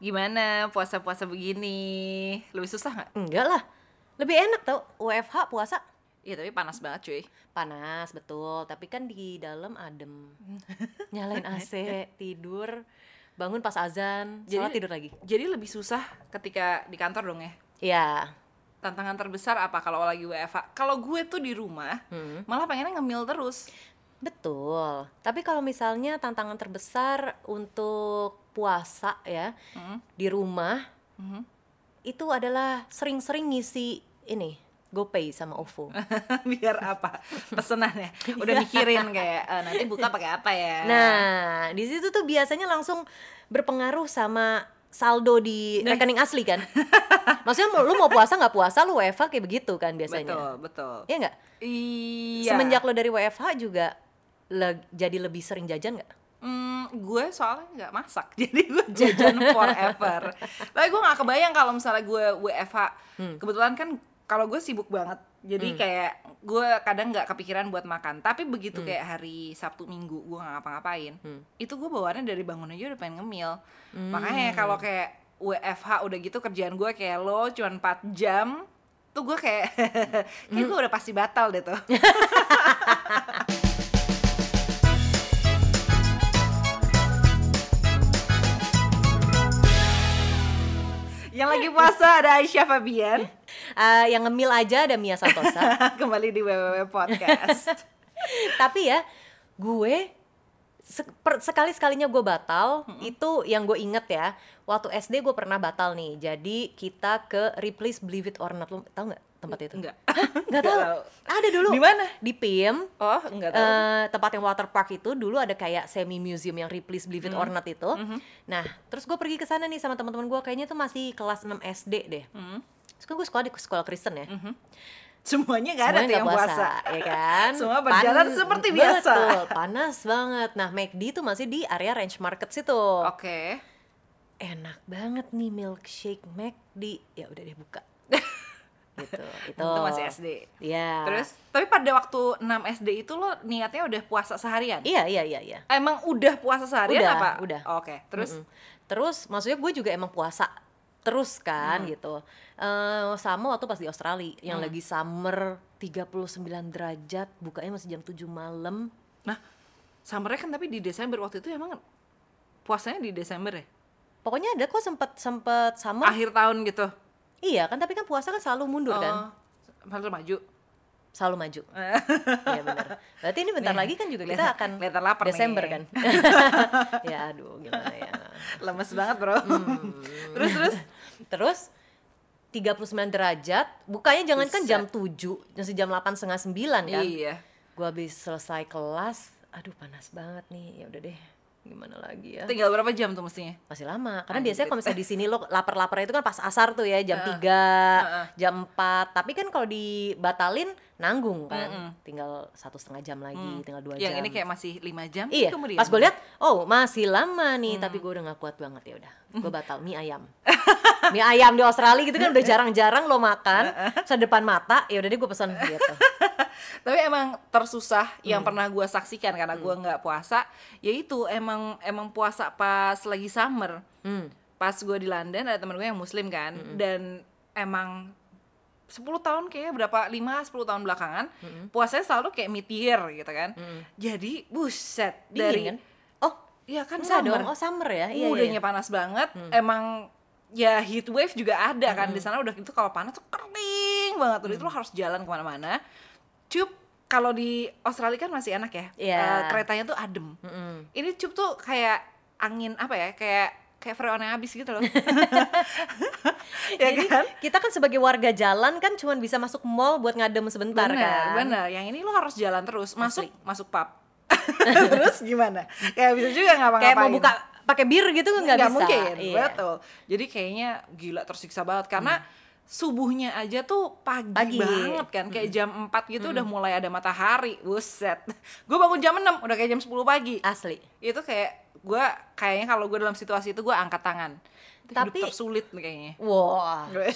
Gimana puasa-puasa begini? Lebih susah nggak? Enggak lah. Lebih enak tau WFH puasa. Iya tapi panas banget cuy. Panas betul, tapi kan di dalam adem. Nyalain AC, tidur, bangun pas azan, sholat tidur lagi. Jadi lebih susah ketika di kantor dong ya? Iya. Tantangan terbesar apa kalau lagi WFH? Kalau gue tuh di rumah, Hmm. malah pengennya ngemil terus. Betul. Tapi kalau misalnya tantangan terbesar untuk puasa ya Hmm. di rumah Mhm. itu adalah sering-sering ngisi ini GoPay sama OVO. Biar apa? Pesenannya. Udah mikirin kayak "Eh, nanti buka pakai apa ya? Nah, di situ tuh biasanya langsung berpengaruh sama saldo di Nah. rekening asli kan. Maksudnya lu mau puasa nggak puasa lu WFH kayak begitu kan biasanya. betul, betul. Iya nggak? Iya. Semenjak lo dari WFH juga le- jadi lebih sering jajan nggak? Hmm, gue soalnya nggak masak, jadi gue jajan forever. Tapi gue nggak kebayang kalau misalnya gue WFH. Hmm. Kebetulan kan kalau gue sibuk banget, jadi kayak gue kadang nggak kepikiran buat makan. Tapi begitu kayak hari Sabtu Minggu gue nggak ngapa-ngapain, Hmm. itu gue bawaannya dari bangun aja udah pengen ngemil. Makanya kalau kayak WFH udah gitu kerjaan gue kayak lo cuma 4 jam, tuh gue kayak kayak gue udah pasti batal deh tuh. Yang lagi puasa ada Aisyah Fabian. Eh, yang ngemil aja ada Mia Santosa. Kembali di WWW Podcast. Tapi ya, gue sekali sekalinya gue batal itu yang gue inget ya waktu SD gue pernah batal nih jadi kita ke Ripley's Believe It or Not lo tau nggak tempat itu Enggak. nggak tahu ada dulu Di mana? di PIM Oh, enggak tahu. eh, tempat yang water park itu dulu ada kayak semi museum yang Ripley's Believe It or Not itu. Nah, terus gue pergi ke sana nih sama teman-teman gue kayaknya tuh masih kelas 6 SD deh. Hmm. Terus kan gue sekolah di sekolah Kristen ya. Semuanya nggak ada tuh yang nggak puasa. ya kan? Semua berjalan Pan- seperti biasa. Betul, panas banget. Nah, McD tuh masih di area Range Market situ. Oke. Enak banget nih milkshake McD. Ya udah deh buka. gitu. Itu. Itu masih SD. Iya. Terus, tapi pada waktu 6 SD itu lo niatnya udah puasa seharian? Iya, iya, iya, iya. Emang udah puasa seharian Udah, apa? udah. Oke, terus Mm-mm. Terus maksudnya gue juga emang puasa terus kan Hmm. gitu. Eh sama waktu pas di Australia yang lagi summer 39 derajat, bukanya masih jam 7 malam. nah, summernya kan tapi di Desember waktu itu emang puasanya di Desember ya? Pokoknya ada kok sempet sempet summer. Akhir tahun gitu. Iya kan tapi kan puasa kan selalu mundur kan. Oh, Selalu maju. Selalu maju. Iya benar. Berarti ini bentar lagi kan juga kita akan kelihatan lapar nih. Desember kan. ya aduh gimana ya. Lemes banget, Bro. Hmm. terus terus Terus 39 derajat, bukanya jangan kan jam 7, masih jam 8 setengah 9 kan. Iya. Gua habis selesai kelas, aduh panas banget nih. Ya udah deh, gimana lagi ya. Tinggal berapa jam tuh mestinya? Masih lama. Karena Anjir. biasanya kalau misalnya di sini lo lapar-lapar itu kan pas asar tuh ya, jam 3, Heeh. jam 4. Tapi kan kalau dibatalin nanggung kan. Mm-mm. Tinggal satu setengah jam lagi, Hmm. tinggal dua Yang jam. ini kayak masih 5 jam Iya, kemudian. pas gue lihat, oh masih lama nih, Hmm. tapi gue udah gak kuat banget ya udah, gue batal mie ayam. mie ayam di Australia gitu kan udah jarang-jarang lo makan, terus depan mata, ya udah deh gue pesan gitu. Tapi emang tersusah Hmm. yang pernah gua saksikan karena gua nggak puasa, yaitu emang emang puasa pas lagi summer. Hmm. Pas gua di London ada temen gue yang muslim kan dan emang 10 tahun kayaknya berapa 5 10 tahun belakangan puasanya selalu kayak mid year gitu kan. Jadi buset Dingin dari kan? Oh, Iya kan enggak summer. dong, oh summer ya? Iya, iya, udahnya iya. panas banget. Emang ya heat wave juga ada kan di sana udah gitu kalau panas tuh kering banget udah itu lo harus jalan ke mana-mana. Cup kalau di Australia kan masih enak ya. Iya. Eh, keretanya tuh adem. Mm-mm. Ini cup tuh kayak angin apa ya? Kayak kayak freon yang habis gitu loh. ya Jadi kan? kita kan sebagai warga jalan kan cuma bisa masuk mall buat ngadem sebentar Bener, kan? bener. Yang ini lo harus jalan terus. Masuk, masuk pub. terus gimana? Kayak bisa juga ngapa-ngapain. Kayak mau buka pakai bir gitu nggak bisa. mungkin Iya. betul jadi kayaknya gila tersiksa banget karena subuhnya aja tuh pagi, Pagi. banget kan kayak jam 4 gitu udah mulai ada matahari buset gue bangun jam 6 udah kayak jam 10 pagi Asli. itu kayak gue kayaknya kalau gue dalam situasi itu gue angkat tangan Itu hidup Tapi- tersulit nih kayaknya Wah. lebay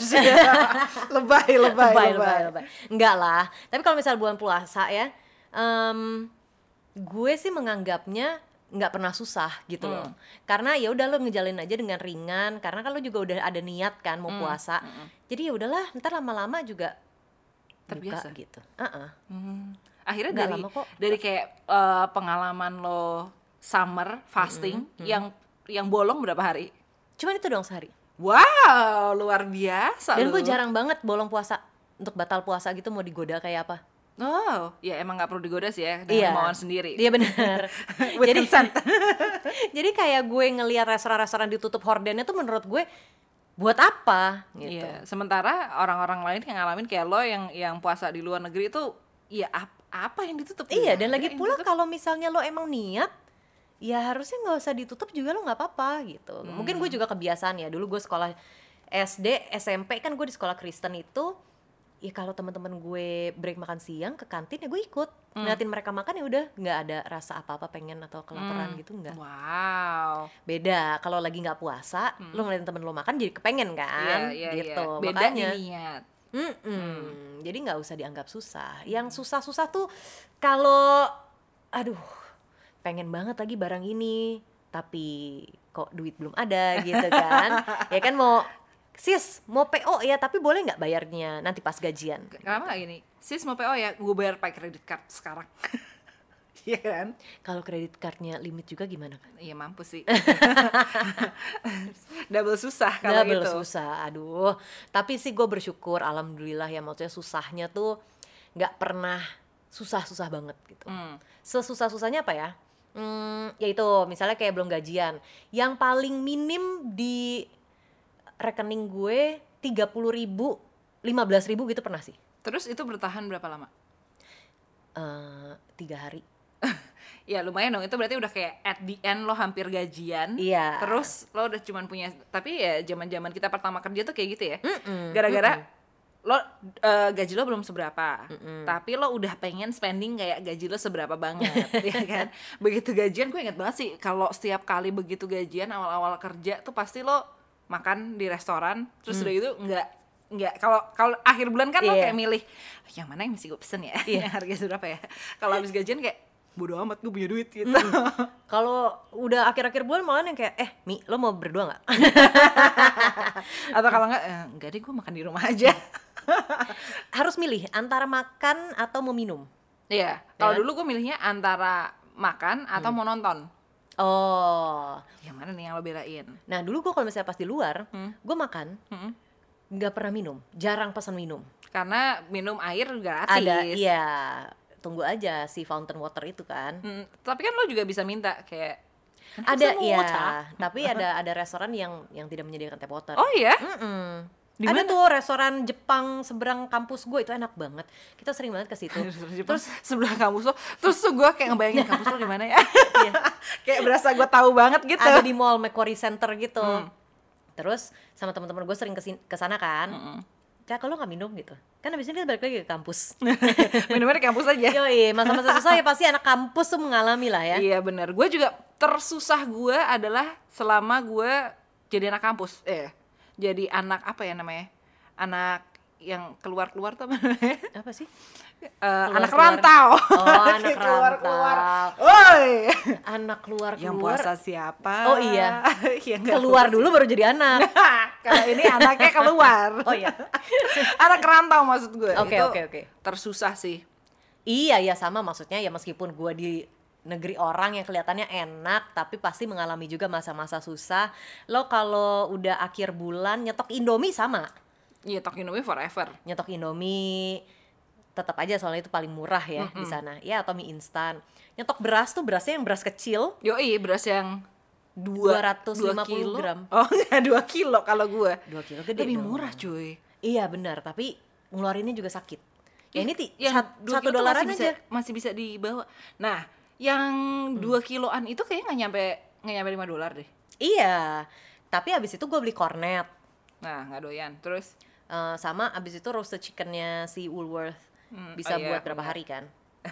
lebay lebay, lebay, lebay, lebay. Enggak lah. Tapi kalau misal bulan puasa ya, em, gue sih menganggapnya nggak pernah susah gitu loh Hmm. karena ya udah lo ngejalin aja dengan ringan karena kan lo juga udah ada niat kan mau Hmm, puasa hmm. jadi ya udahlah ntar lama-lama juga Terbiasa. buka gitu Heeh. Hmm. Akhirnya Nggak dari lama kok. dari kayak eh, pengalaman lo summer fasting yang yang bolong berapa hari? cuman itu dong sehari Wow, luar biasa dan gue jarang banget bolong puasa untuk batal puasa gitu mau digoda kayak apa Oh, ya emang nggak perlu digoda sih ya dengan Iya. kemauan sendiri. Iya benar. Jadi jadi kayak gue ngelihat restoran-restoran ditutup hordennya tuh menurut gue buat apa gitu. Iya, sementara orang-orang lain yang ngalamin kayak lo yang yang puasa di luar negeri itu ya ap- apa yang ditutup? Iya, dan lagi pula kalau misalnya lo emang niat ya harusnya nggak usah ditutup juga lo nggak apa-apa gitu. Mungkin gue juga kebiasaan ya. Dulu gue sekolah SD, SMP kan gue di sekolah Kristen itu ya kalau teman-teman gue break makan siang ke kantin ya gue ikut. Ngeliatin mereka makan ya udah nggak ada rasa apa-apa pengen atau kelaparan gitu nggak. Wow. beda kalau lagi nggak puasa lo ngeliatin temen lo makan jadi kepengen kan? Iya, iya, gitu iya. Beda makanya. niat. Mm-mm. jadi nggak usah dianggap susah. Yang susah-susah tuh kalau aduh pengen banget lagi barang ini tapi kok duit belum ada gitu kan? Ya kan mau sis mau PO ya tapi boleh nggak bayarnya nanti pas gajian Kenapa nggak gini? Sis mau PO ya, gue bayar pakai kredit card sekarang. Iya kan? kalau kredit cardnya limit juga gimana kan Iya mampus sih. Double susah kalau Double gitu. susah, aduh. Tapi sih gue bersyukur, alhamdulillah ya maksudnya susahnya tuh nggak pernah susah-susah banget gitu. Hmm. Sesusah-susahnya apa ya? Hmm, yaitu misalnya kayak belum gajian. Yang paling minim di rekening gue 30 ribu, 15 ribu gitu pernah sih. Terus itu bertahan berapa lama? Eh, tiga hari. Ya lumayan dong, itu berarti udah kayak at the end lo hampir gajian. Iya. Terus lo udah cuman punya, tapi ya zaman-zaman kita pertama kerja tuh kayak gitu ya. Mm-mm, Gara-gara lo eh, gaji lo belum seberapa, tapi lo udah pengen spending kayak gaji lo seberapa banget, ya kan? Begitu gajian, gue inget banget sih kalau setiap kali begitu gajian awal-awal kerja tuh pasti lo makan di restoran, terus udah itu nggak nggak kalau kalau akhir bulan kan lo Iya. kayak milih yang mana yang mesti gue pesen ya, Iya. yang harga berapa ya? Kalau habis gajian kayak bodo amat gue punya duit gitu. Kalau udah akhir-akhir bulan malah yang kayak, eh Mi, lo mau berdua nggak? Atau kalau nggak, eh, enggak deh gue makan di rumah aja. Harus milih antara makan atau meminum. Iya, kalau Ya. dulu gue milihnya antara makan atau mau nonton. Oh, Yang mana nih yang lo belain? nah dulu gue kalau misalnya pas di luar, Hmm. gue makan Mm-mm. nggak pernah minum, jarang pesan minum. Karena minum air gratis. Ada, iya, tunggu aja si fountain water itu kan. Hmm, tapi kan lo juga bisa minta kayak "Kan Ada, iya, mocha." tapi ada ada restoran yang yang tidak menyediakan teh water. Oh iya? Mm-mm. Di ada tuh restoran Jepang seberang kampus gue itu enak banget. Kita sering banget ke situ. Terus sebelah kampus lo, terus tuh gue kayak ngebayangin kampus lo di mana ya? Iya. kayak berasa gue tahu banget gitu. ada di mall Macquarie Center gitu. Hmm. Terus sama teman-teman gue sering ke sana kan. Mm-mm. Kak, kalau nggak minum gitu. Kan abis ini kita balik lagi ke kampus. Minumnya di kampus aja. Yoi, masa-masa susah ya pasti anak kampus tuh mengalami lah ya. Iya bener, gue juga tersusah gue adalah selama gue jadi anak kampus, eh jadi anak apa ya namanya, anak yang keluar-keluar tuh apa namanya? Apa sih? Eh, Keluar-keluar. anak rantau. Oh, anak Keluar-keluar. rantau. Woi, Anak keluar yang keluar. puasa siapa? Oh iya. yang Keluar dulu baru jadi anak. Kalau ini anaknya keluar. Oh iya. anak rantau maksud gue. Oke, Itu oke, oke. Tersusah sih. Iya ya sama maksudnya ya meskipun gua di negeri orang yang kelihatannya enak tapi pasti mengalami juga masa-masa susah. Lo kalau udah akhir bulan nyetok Indomie sama. Iya, Tok Indomie forever. Nyetok Indomie tetap aja soalnya itu paling murah ya di sana. Ya atau mie instan. Nyetok beras tuh berasnya yang beras kecil Yoi, beras yang dua, 250 dua kilo. gram. Oh, enggak 2 kilo kalau gue. 2 kilo gede Lebih dong. murah, cuy. Iya benar, tapi ngeluarinnya juga sakit. Ya ini ti, yang sat- dua satu dolaran aja. bisa, masih bisa dibawa. Nah, yang dua kiloan itu kayaknya nggak nyampe nggak nyampe 5 dolar deh. Iya, tapi abis itu gue beli cornet. Nah, nggak doyan. Terus Eh, sama abis itu roasted chickennya si Woolworth Hmm, bisa oh iya, buat berapa hari kan?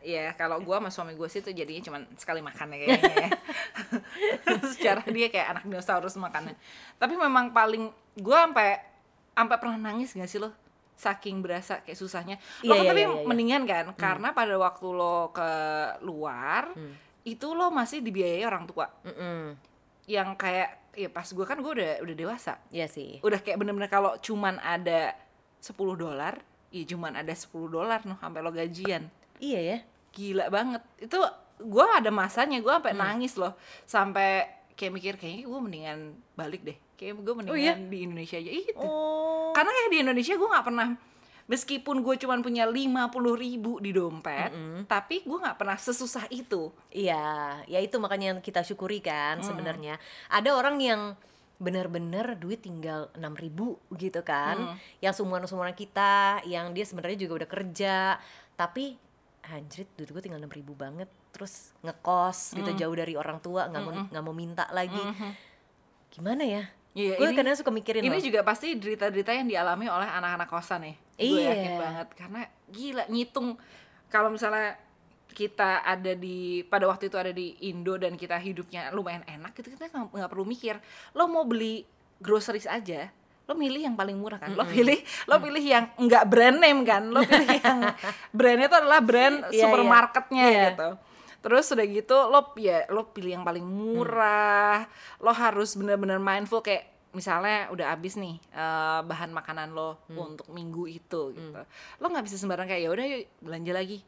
ya kalau gua sama suami gue sih tuh jadinya cuma sekali makan ya kayaknya ya. Secara dia kayak anak dinosaurus makannya. Tapi memang paling gua sampai sampai pernah nangis gak sih lo? Saking berasa kayak susahnya. Lo Iya, kan iya, tapi iya, iya. mendingan kan karena pada waktu lo ke luar itu lo masih dibiayai orang tua Mm-mm. yang kayak ya pas gue kan gue udah udah dewasa Iya sih. udah kayak bener-bener kalau cuman ada 10 dolar ya cuman ada 10 dolar noh sampai lo gajian Iya ya. gila banget itu gue ada masanya gue Hmm. sampai nangis loh sampai kayak mikir kayaknya gue mendingan balik deh kayak gue mendingan iya? di Indonesia aja itu Oh. karena kayak di Indonesia gue nggak pernah meskipun gue cuman punya lima puluh ribu di dompet tapi gue nggak pernah sesusah itu Iya, ya itu makanya yang kita syukuri kan sebenarnya. Ada orang yang benar-benar duit tinggal 6000 ribu gitu kan. Yang sumuran-sumuran kita, yang dia sebenarnya juga udah kerja, tapi anjrit duit gue tinggal 6000 ribu banget. Terus ngekos gitu jauh dari orang tua, nggak mau nggak mau minta lagi. Gimana ya? Iya, gue ini- kadang suka mikirin ini loh. juga pasti derita-derita yang dialami oleh anak-anak kosan ya gue Iya. yakin banget. Karena gila ngitung. Kalau misalnya kita ada di pada waktu itu ada di Indo dan kita hidupnya lumayan enak gitu kita nggak perlu mikir. Lo mau beli groceries aja lo milih yang paling murah kan? Lo pilih lo pilih yang nggak brand name kan? Lo pilih yang brandnya itu adalah brand Iya, iya. supermarketnya Iya. gitu terus udah gitu lo ya lo pilih yang paling murah lo harus bener-bener mindful kayak misalnya udah habis nih eh, bahan makanan lo untuk minggu itu gitu. Lo nggak bisa sembarang kayak ya udah yuk belanja lagi.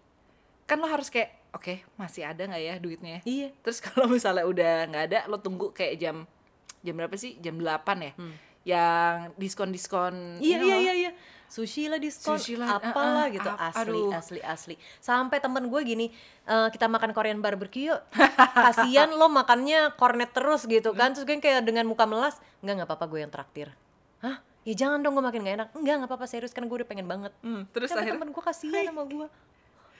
Kan lo harus kayak oke masih ada nggak ya duitnya? Iya. terus kalau misalnya udah nggak ada lo tunggu kayak jam jam berapa sih? Jam 8 ya? Yang diskon diskon Iya iya iya iya. Sushi lah diskon, Sushi lah, apalah uh-uh, gitu. ap- Asli aduh. asli asli. Sampai temen gue gini, "Eh, kita makan Korean barbecue yuk. Kasian lo makannya kornet terus gitu kan. Terus gue kayak dengan muka melas, "Enggak enggak apa-apa gue yang traktir." Hah? Ya jangan dong gue makin gak enak. Enggak enggak apa-apa serius kan gue udah pengen banget. Hmm, terus Tapi akhirnya temen gue kasihan sama gue.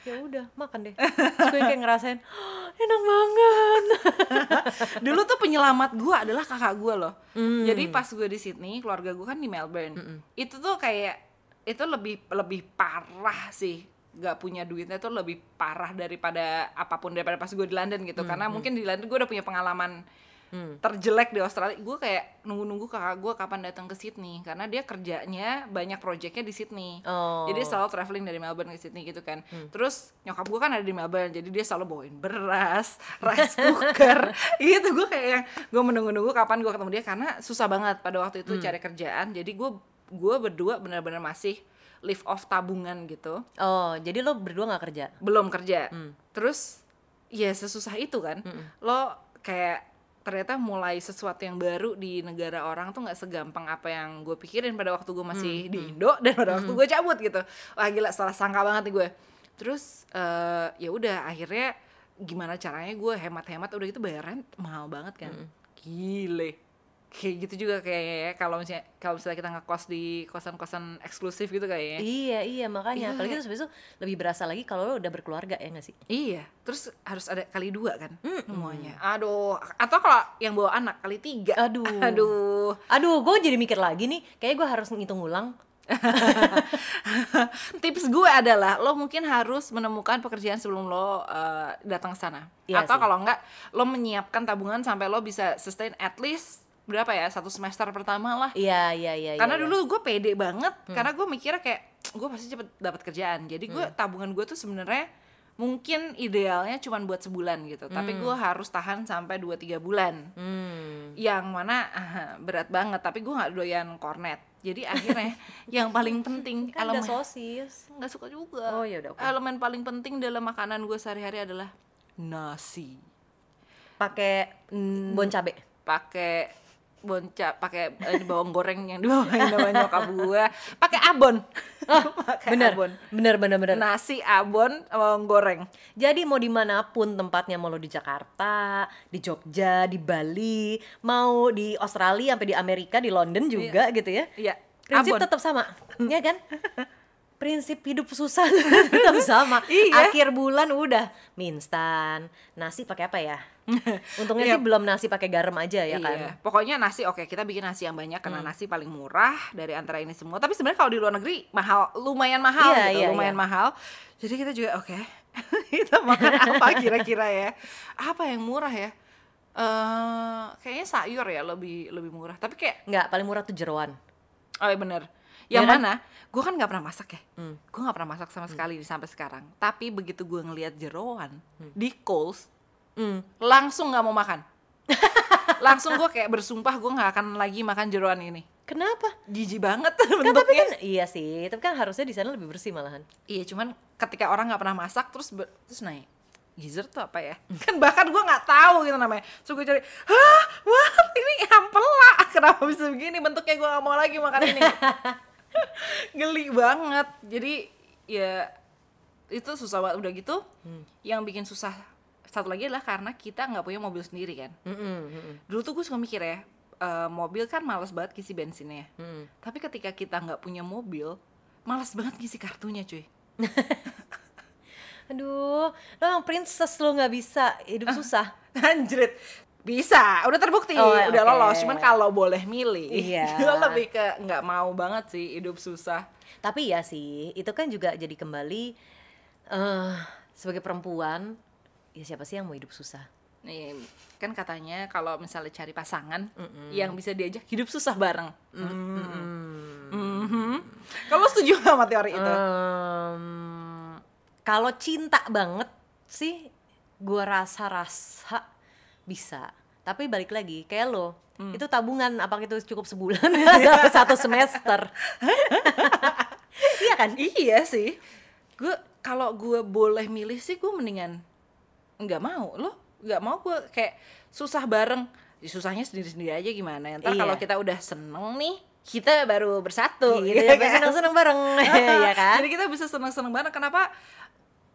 Ya udah, makan deh. Terus gue kayak ngerasain, "Oh, enak banget. dulu tuh penyelamat gue adalah kakak gue loh Hmm. jadi pas gue di Sydney keluarga gue kan di Melbourne itu tuh kayak itu lebih lebih parah sih. Gak punya duitnya tuh lebih parah daripada apa pun daripada pas gue di London gitu. Hmm, karena mungkin di London gue udah punya pengalaman terjelek di Australia. Gue kayak nunggu-nunggu kakak gue kapan datang ke Sydney. Karena dia kerjanya banyak proyeknya di Sydney. Oh. jadi selalu traveling dari Melbourne ke Sydney gitu kan. Terus nyokap gue kan ada di Melbourne. Jadi dia selalu bawain beras rice cooker. Gitu gue kayak yang gue menunggu-nunggu kapan gue ketemu dia. Karena susah banget pada waktu itu cari kerjaan. Jadi gue gue berdua benar-benar masih live off tabungan gitu. Oh, jadi lo berdua nggak kerja? belum kerja. Terus ya sesusah itu kan. Lo kayak ternyata mulai sesuatu yang baru di negara orang tuh nggak segampang apa yang gue pikirin pada waktu gue masih di Indo dan pada waktu gue cabut gitu. Wah gila salah sangka banget nih gue. Terus eh, ya udah akhirnya gimana caranya gue hemat-hemat udah itu bayar rent mahal banget kan. Gile kayak gitu juga kayaknya ya kalau misalnya kalau misalnya kita ngekos di kosan-kosan eksklusif gitu kayaknya Iya, iya makanya. Iya. Apalagi terus besok lebih berasa lagi kalau lo udah berkeluarga ya nggak sih? Iya, terus harus ada kali dua kan semuanya. Aduh, atau kalau yang bawa anak kali tiga. Aduh. Aduh, Aduh, gue jadi mikir lagi nih. Kayaknya gue harus ngitung ulang. tips gue adalah lo mungkin harus menemukan pekerjaan sebelum lo uh, datang ke sana. Iya atau kalau enggak, lo menyiapkan tabungan sampai lo bisa sustain at least berapa ya satu semester pertama lah. Iya, iya, iya. karena Hmm. dulu gue pede banget, karena gue mikirnya kayak gue pasti cepet dapat kerjaan. Jadi gue Hmm. tabungan gue tuh sebenarnya mungkin idealnya cuma buat sebulan gitu, tapi gue harus tahan sampai 2-3 bulan. Hmm. yang mana ah, berat banget tapi gue nggak doyan kornet jadi akhirnya yang paling penting Kan ada elemen sosis. nggak suka juga Oh, ya udah, oke. elemen paling penting dalam makanan gue sehari-hari adalah nasi Pakai mm, bon cabe. pakai bonca pakai eh, bawang goreng yang dibawain sama nyokap gue pakai abon pakai Bener, abon bener, bener, bener. nasi abon bawang goreng Jadi mau di mana pun tempatnya, mau lo di Jakarta, di Jogja, di Bali, mau di Australia, sampai di Amerika, di London juga gitu ya. iya Prinsip abon tetap sama, ya kan? Prinsip hidup susah tetap sama. Iya. Akhir bulan udah mie instan, nasi pakai apa ya? Untungnya Iya. sih belum nasi pakai garam aja ya kan. Iya. Pokoknya nasi oke kita bikin nasi yang banyak karena nasi paling murah dari antara ini semua. Tapi sebenarnya kalau di luar negeri mahal, lumayan mahal Iya, gitu, iya, lumayan iya. mahal. Jadi kita juga oke. kita makan apa kira-kira ya? Apa yang murah ya? eh kayaknya sayur ya lebih lebih murah. Tapi kayak Nggak, paling murah tuh jeroan. oh iya bener. Iya Yang kan? mana? Gue kan nggak pernah masak ya. Hmm. Gue nggak pernah masak sama sekali sampai sekarang. Tapi begitu gue ngelihat jeroan Hmm. di Coles Hmm. langsung nggak mau makan. Langsung gue kayak bersumpah gue nggak akan lagi makan jeroan ini. Kenapa? jijik banget Kan tapi bentuknya. kan iya sih, tapi kan harusnya di sana lebih bersih malahan. iya cuman ketika orang nggak pernah masak terus ber- terus naik gizzard tuh apa ya? Kan bahkan gue nggak tahu gitu namanya. Terus gue cari hah? What? Ini ampela. Kenapa bisa begini? Bentuknya gue nggak mau lagi makan ini. Geli banget. Jadi ya itu susah banget. Udah gitu yang bikin susah satu lagi adalah karena kita nggak punya mobil sendiri kan? Mm-mm, mm-mm, dulu tuh gue suka mikir ya eh, mobil kan males banget ngisi bensinnya. Mm. tapi ketika kita nggak punya mobil males banget ngisi kartunya cuy. Aduh, lo yang princess lo nggak bisa. Hidup susah. Anjrit. Bisa udah terbukti Oh, udah oke. lolos. Cuman kalau boleh milih Iya. gue lebih ke nggak mau banget sih hidup susah. Tapi ya sih, itu kan juga jadi kembali eh sebagai perempuan, ya siapa sih yang mau hidup susah? nih kan katanya kalau misalnya cari pasangan yang bisa diajak hidup susah bareng Mhm. kalau setuju nggak sama teori itu Em, kalau cinta banget sih, gua rasa-rasa bisa. Tapi balik lagi, kayak lo, itu tabungan apa itu cukup sebulan atau satu semester? iya kan? iya sih gue kalau gue boleh milih sih gue mendingan nggak mau. Lo nggak mau gue kayak susah bareng. Ya, susahnya sendiri-sendiri aja gimana. Ntar Iya. kalau kita udah seneng nih kita baru bersatu. Gitu ya, kan. senang-senang bareng, ya kan? jadi kita bisa seneng-seneng bareng. Kenapa?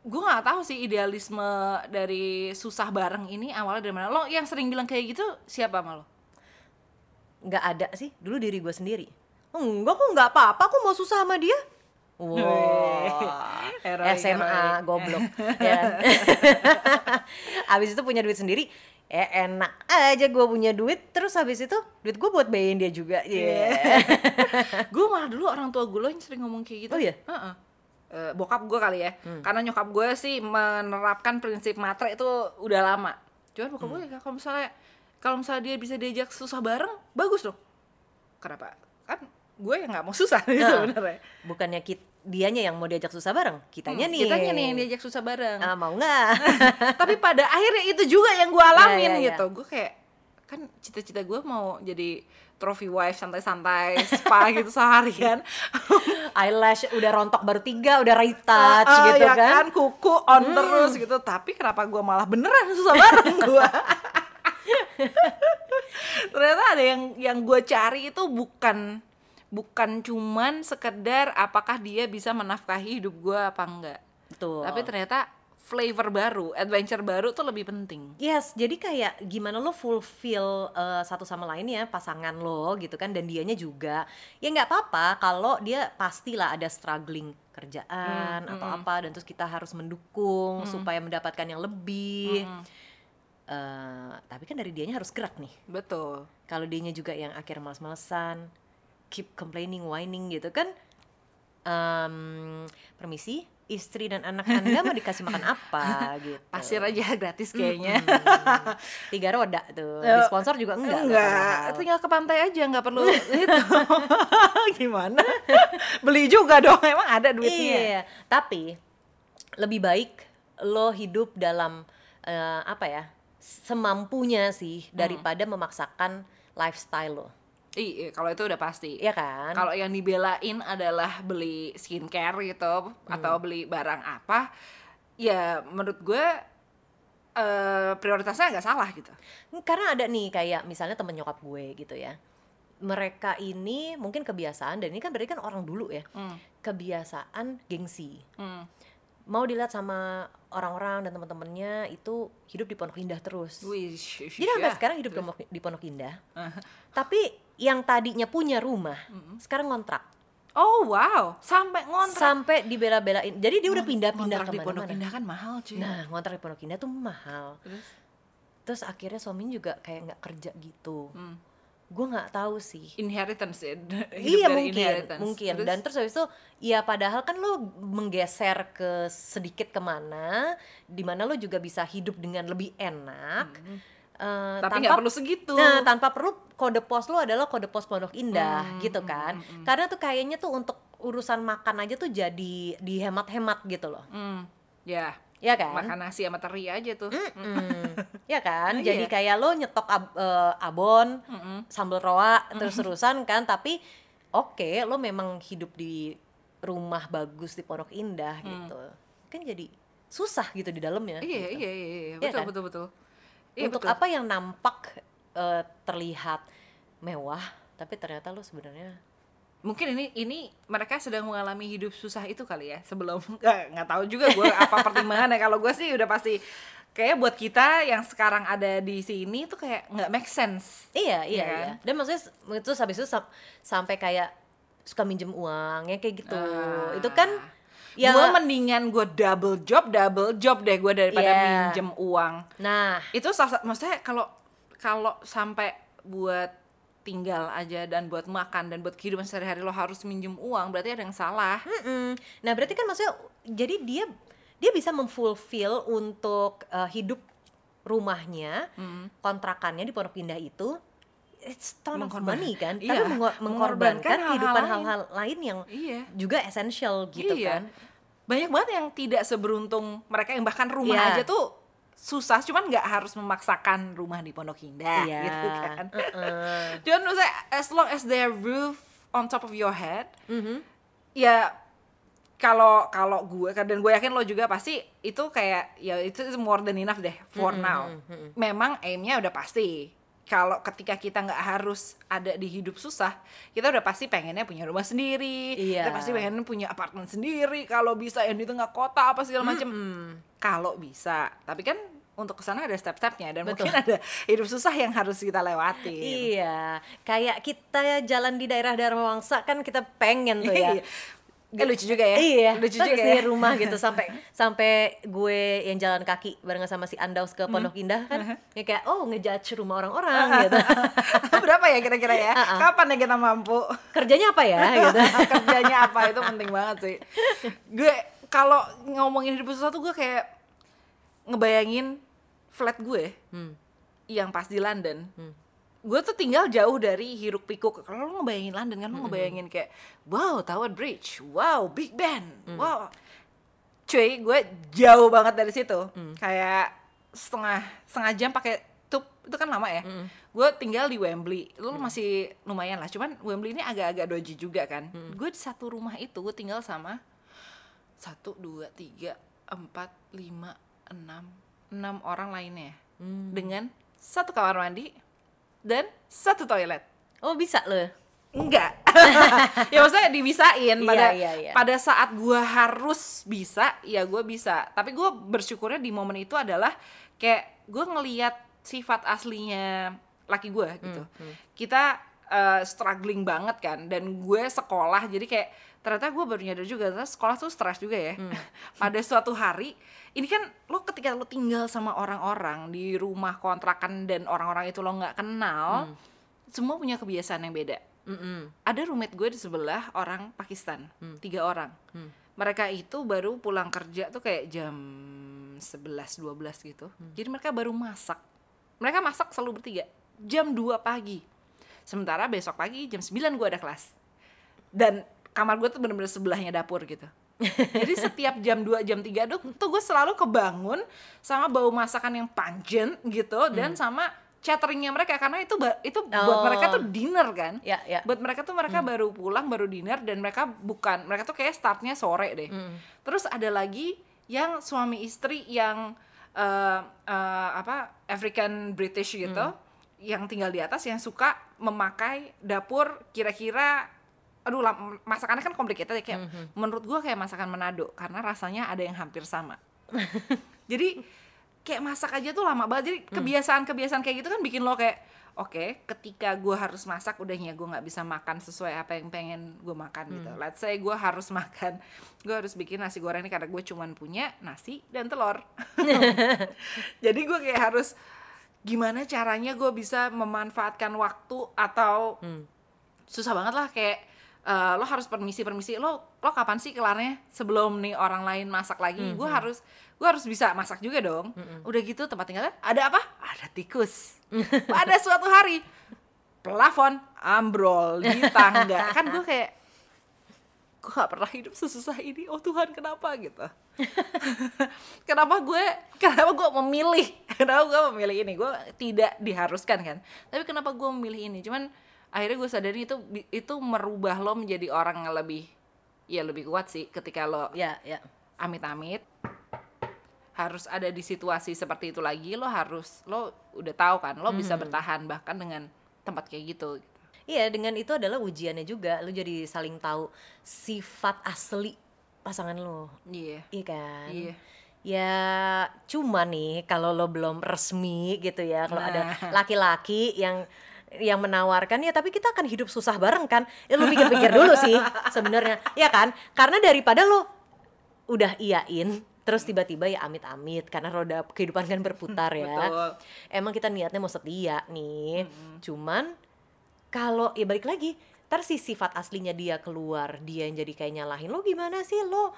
Gue nggak tahu sih idealisme dari susah bareng ini awalnya dari mana. Lo yang sering bilang kayak gitu siapa sama lo? Nggak ada sih. Dulu diri gue sendiri. Enggak kok nggak apa-apa. Aku mau susah sama dia Wah, Heroik, SMA heroik. goblok ya. Abis itu punya duit sendiri, eh enak aja gue punya duit, terus habis itu duit gue buat bayarin dia juga. Iya. gue malah dulu orang tua gue lo yang sering ngomong kayak gitu Oh iya? Heeh. Eh, bokap gue kali ya karena nyokap gue sih menerapkan prinsip matre itu udah lama cuman bokap gue ya kalau misalnya kalau misalnya dia bisa diajak susah bareng bagus dong kenapa kan gue yang nggak mau susah nih Nah. sebenarnya Bukannya kit dianya yang mau diajak susah bareng, kitanya Hmm, nih. kitanya nih yang diajak susah bareng. Ah, mau nggak? tapi pada akhirnya itu juga yang gue alamin Iya, iya, gitu. Gue kayak kan cita-cita gue mau jadi trophy wife santai-santai spa gitu seharian. Eyelash udah rontok baru tiga, udah right touch Ah, gitu ya kan. kuku on terus gitu. Tapi kenapa gue malah beneran susah bareng gue ternyata ada yang yang gue cari itu bukan bukan cuman sekedar apakah dia bisa menafkahi hidup gue apa enggak Betul. tapi ternyata flavor baru adventure baru tuh lebih penting Yes, jadi kayak gimana lo fulfill uh, satu sama lain ya pasangan lo gitu kan dan dianya juga. Ya nggak apa-apa kalau dia pastilah ada struggling kerjaan atau apa dan terus kita harus mendukung supaya mendapatkan yang lebih. Eh, tapi kan dari dianya harus gerak nih. betul Kalau dianya juga yang akhirnya males-malesan, keep complaining, whining gitu kan. Em, permisi, istri dan anak anda mau dikasih makan apa gitu? pasir aja gratis kayaknya Hmm, tiga roda tuh di sponsor juga enggak enggak padahal. tinggal ke pantai aja nggak perlu itu gimana beli juga dong emang ada duitnya iya tapi lebih baik lo hidup dalam eh, apa ya semampunya sih Hmm. daripada memaksakan lifestyle lo Iya, kalau itu udah pasti. Iya kan Kalau yang dibelain adalah beli skincare gitu atau beli barang apa, ya menurut gue eh prioritasnya nggak salah gitu. karena ada nih kayak misalnya temen nyokap gue gitu ya mereka ini mungkin kebiasaan dan ini kan berarti kan orang dulu ya Hmm. kebiasaan gengsi Hmm. mau dilihat sama orang-orang dan teman-temannya itu hidup di Pondok Indah terus Wih, sh- sh- Jadi sampai ya. sekarang hidup di Pondok, di Pondok Indah. Tapi yang tadinya punya rumah, sekarang ngontrak. Oh wow, sampai ngontrak. Sampai dibela-belain. Jadi dia udah pindah-pindah Ngontrak di Pondok ke mana-mana. Indah kan mahal cuy. Nah, ngontrak di Pondok Indah tuh mahal. Terus? Terus akhirnya suaminya juga kayak nggak kerja gitu. Hmm. Gue nggak tahu sih. Inheritance ya. iya mungkin, inheritance. mungkin. Terus? Dan terus habis itu, ya padahal kan lo menggeser ke sedikit ke mana, di mana lo juga bisa hidup dengan lebih enak. eh, Hmm. tapi nggak perlu segitu. Nah, tanpa perlu kode pos lu adalah kode pos Pondok Indah Hmm, gitu kan. Karena tuh kayaknya tuh untuk urusan makan aja tuh jadi dihemat-hemat gitu loh. Hmm, ya. ya kan makan nasi sama teri aja tuh Mm, ya kan Oh, jadi iya. kayak lo nyetok ab- eh, abon Mm-mm. sambal roa terus-terusan kan tapi oke lo memang hidup di rumah bagus di Pondok Indah gitu kan jadi susah gitu di dalamnya Hmm. iya gitu. iya iya iya Iya betul kan? betul betul Iya, untuk betul. apa yang nampak eh, terlihat mewah tapi ternyata lo sebenarnya mungkin ini ini mereka sedang mengalami hidup susah itu kali ya sebelum nggak nggak tahu juga gue apa pertimbangannya kalau gue sih udah pasti kayak buat kita yang sekarang ada di sini tuh kayak nggak make sense iya iya Iya iya kan? dan maksudnya itu habis itu sam- sampai kayak suka minjem uang ya kayak gitu Ah. itu kan ya. Gue mendingan gue double job double job deh gue daripada Iya. minjem uang. Nah. Itu salah satu- maksudnya kalau kalau sampai buat tinggal aja dan buat makan dan buat kehidupan sehari-hari lo harus minjem uang berarti ada yang salah. Mm-mm. Nah berarti kan maksudnya jadi dia dia bisa memfulfill untuk uh, hidup rumahnya, kontrakannya di Pondok Indah itu it's ton of money kan, Iya, tapi mengo- mengorbankan mengorbankan hal-hal kehidupan lain. hal-hal lain yang iya juga essential gitu Iya. kan. banyak banget yang tidak seberuntung mereka yang bahkan rumah Iya. aja tuh susah cuman nggak harus memaksakan rumah di Pondok Indah Iya. gitu kan uh-uh. cuman maksudnya as long as there roof on top of your head Mhm. ya kalau kalau gue dan gue yakin lo juga pasti itu kayak ya itu more than enough deh for Mm-mm, now mm-mm. memang aimnya udah pasti kalau ketika kita nggak harus ada di hidup susah kita udah pasti pengennya punya rumah sendiri Iya. kita pasti pengen punya apartemen sendiri kalau bisa yang di tengah kota apa segala macem Mm-mm. kalau bisa tapi kan untuk ke sana ada step-stepnya dan Betul. mungkin ada hidup susah yang harus kita lewati Iya, kayak kita jalan di daerah Dharma Wangsa kan kita pengen tuh ya. eh lucu juga ya. Iya, lucu juga ya. rumah gitu sampai sampai gue yang jalan kaki barengan sama si Andaus ke Hmm. Pondok Indah kan, ya kayak oh ngejudge rumah Ah, orang-orang gitu. berapa ya kira-kira ya? Kapan ya kita mampu? Kerjanya apa ya gitu. kerjanya apa? Itu penting banget sih. Gue kalau ngomongin hidup susah tuh gue kayak ngebayangin flat gue Hmm. yang pas di London. Hmm. Gue tuh tinggal jauh dari hiruk pikuk. Kalau lo ngebayangin London kan lo ngebayangin kayak wow Tower Bridge. Wow Big Ben. Wow. Cuy gue jauh banget dari situ. Kayak setengah setengah jam pakai tube itu kan lama ya. Gue tinggal di Wembley. Itu masih lumayan lah cuman Wembley ini agak-agak doji juga kan. Gue di satu rumah itu gue tinggal sama satu dua tiga empat lima enam enam orang lainnya dengan satu kamar mandi dan satu toilet. Oh bisa loh. enggak. Ya maksudnya dibisain. Pada Iya, iya, iya. pada saat gua harus bisa ya gua bisa. Tapi gua bersyukurnya di momen itu adalah kayak gua ngeliat sifat aslinya laki gua gitu. Kita eh, struggling banget kan. Dan gue sekolah jadi kayak ternyata gue baru nyadar juga ternyata sekolah tuh stres juga ya. Pada suatu hari ini kan lo ketika lo tinggal sama orang-orang di rumah kontrakan dan orang-orang itu lo nggak kenal semua punya kebiasaan yang beda. Mm-mm. ada roommate gue di sebelah orang Pakistan tiga orang. Mereka itu baru pulang kerja tuh kayak jam 11 12 gitu. Jadi mereka baru masak. Mereka masak selalu bertiga. Jam 2 pagi sementara besok pagi jam 9 gue ada kelas. Dan kamar gue tuh bener-bener sebelahnya dapur gitu. Jadi setiap jam 2 jam 3 tuh, tuh gue selalu kebangun sama bau masakan yang pungent gitu dan sama cateringnya mereka karena itu itu buat Oh. mereka tuh dinner kan. Ya ya. buat mereka tuh mereka baru pulang baru dinner dan mereka bukan mereka tuh kayak startnya sore deh. Terus ada lagi yang suami istri yang eh, eh, apa African British gitu yang tinggal di atas yang suka memakai dapur kira-kira aduh lam- masakannya kan complicated ya kayak menurut gua kayak masakan Manado karena rasanya ada yang hampir sama. Jadi kayak masak aja tuh lama banget. Jadi kebiasaan-kebiasaan kayak gitu kan bikin lo kayak oke ketika gue harus masak udahnya gue nggak bisa makan sesuai apa yang pengen gue makan gitu. Let's say gue harus makan gue harus bikin nasi goreng ini karena gue cuman punya nasi dan telur. Jadi gue kayak harus gimana caranya gue bisa memanfaatkan waktu atau susah banget lah kayak eh, lo harus permisi permisi lo lo kapan sih kelarnya? Sebelum nih orang lain masak lagi gue harus gue harus bisa masak juga dong. Udah gitu tempat tinggalnya ada apa? Ada tikus. Pada suatu hari plafon ambrol di tangga. Kan gue kayak gue gak pernah hidup sesusah ini. Oh Tuhan kenapa gitu. Kenapa gue kenapa gue memilih kenapa gue memilih ini? Gue tidak diharuskan kan? Tapi kenapa gue memilih ini? Cuman akhirnya gue sadari itu itu merubah lo menjadi orang yang lebih ya lebih kuat sih ketika lo ya ya. amit-amit. Harus ada di situasi seperti itu lagi lo harus lo udah tahu kan lo bisa bertahan bahkan dengan tempat kayak gitu Iya, dengan itu adalah ujiannya juga. Lu jadi saling tahu sifat asli pasangan lu. iya Iya kan? iya Ya, cuma nih kalau lo belum resmi gitu ya, kalau ada Nah. laki-laki yang yang menawarkan ya tapi kita akan hidup susah bareng kan ya lu pikir-pikir dulu sih sebenarnya ya kan karena daripada lo udah iyain terus tiba-tiba ya amit-amit karena roda kehidupan kan berputar ya Betul. emang kita niatnya mau setia nih cuman kalau ya balik lagi ntar si sifat aslinya dia keluar dia yang jadi kayak nyalahin lo gimana sih? Lo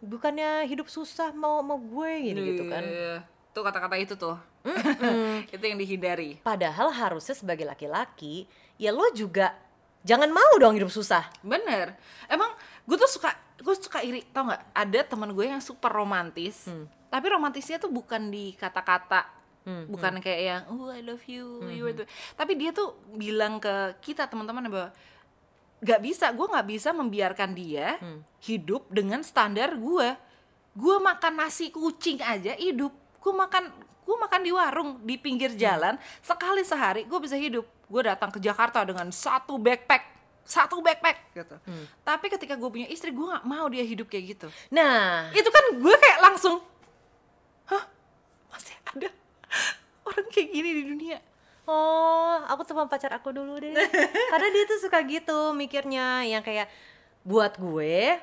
bukannya hidup susah mau mau gue? Gitu, gitu kan. Iya. tuh kata-kata itu tuh. Itu yang dihindari. Padahal harusnya sebagai laki-laki ya lo juga jangan mau dong hidup susah. Bener. Emang gue tuh suka gue suka iri tau nggak? Ada teman gue yang super romantis tapi romantisnya tuh bukan di kata-kata bukan kayak yang oh I love you you are the-" tapi dia tuh bilang ke kita teman-teman bahwa nggak bisa gue nggak bisa membiarkan dia hidup dengan standar gue gue makan nasi kucing aja hidup. Gue makan gue makan di warung di pinggir jalan sekali sehari gue bisa hidup. Gue datang ke Jakarta dengan satu backpack satu backpack gitu. Tapi ketika gue punya istri gue nggak mau dia hidup kayak gitu. Nah. Itu kan gue kayak langsung hah? Masih ada orang kayak gini di dunia Oh, aku teman pacar aku dulu deh. Karena dia tuh suka gitu mikirnya yang kayak buat gue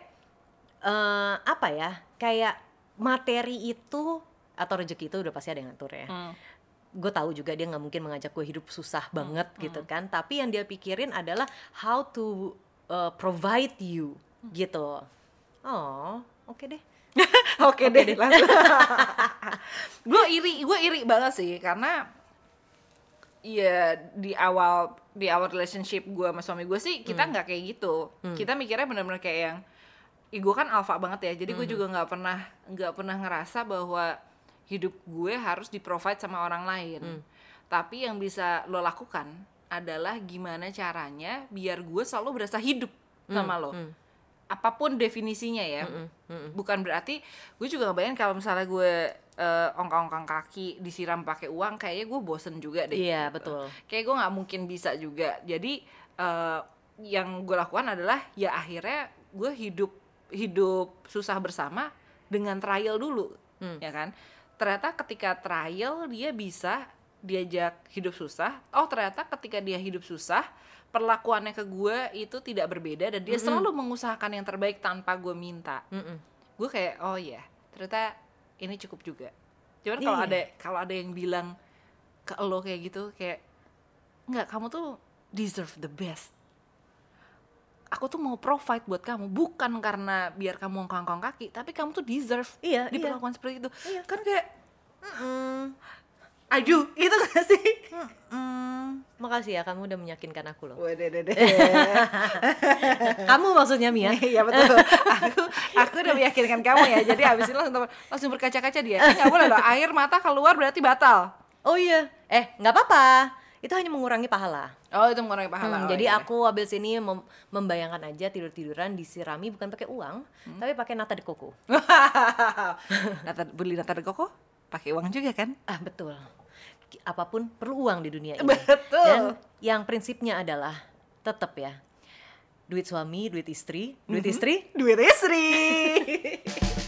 eh apa ya? Kayak materi itu atau rezeki itu udah pasti ada yang ngatur ya. Gue tahu juga dia nggak mungkin mengajak gue hidup susah banget gitu kan. Tapi yang dia pikirin adalah how to uh, provide you gitu. Oh, oke deh. Oke deh, gue iri, gue iri banget sih karena ya di awal di awal relationship gue sama suami gue sih kita nggak kayak gitu. Kita mikirnya benar-benar kayak yang, Ih, gue kan alpha banget ya. Jadi gue juga nggak pernah nggak pernah ngerasa bahwa hidup gue harus di provide sama orang lain. Tapi yang bisa lo lakukan adalah gimana caranya biar gue selalu berasa hidup sama lo. Apa pun definisinya ya bukan berarti gue juga ngebayangin kalau misalnya gue eh, ongkang-ongkang kaki disiram pakai uang kayaknya gue bosen juga deh Iya, gitu. betul. kayak gue nggak mungkin bisa juga jadi eh, yang gue lakukan adalah ya akhirnya gue hidup hidup susah bersama dengan trial dulu Hmm. ya kan ternyata ketika trial dia bisa diajak hidup susah oh ternyata ketika dia hidup susah perlakuannya ke gue itu tidak berbeda dan dia selalu mengusahakan yang terbaik tanpa gue minta Mm-mm. gue kayak oh ya ternyata ini cukup juga cuman kalau Iya. ada kalau ada yang bilang ke lo kayak gitu kayak nggak kamu tuh deserve the best aku tuh mau provide buat kamu bukan karena biar kamu ngkong kaki tapi kamu tuh deserve Iya, iya. diperlakukan seperti itu Iya. kan kayak Mm-mm. aduh gitu gak sih Mm, makasih ya kamu udah meyakinkan aku loh. Kamu maksudnya Mia? Iya betul. Aku aku udah meyakinkan kamu ya. Jadi abis itu langsung langsung berkaca-kaca dia. Nggak boleh loh. Air mata keluar berarti batal. Oh iya. Eh, nggak apa-apa. Itu hanya mengurangi pahala. Oh itu mengurangi pahala. Hmm, Oh, jadi iya. aku abis ini mem- membayangkan aja tidur-tiduran disirami bukan pakai uang, tapi pakai nata de coco. nata beli nata de coco pakai uang juga kan? Ah, betul. Apa pun perlu uang di dunia ini. Betul. Dan yang prinsipnya adalah tetap ya. Duit suami, duit istri, duit istri, Duit istri.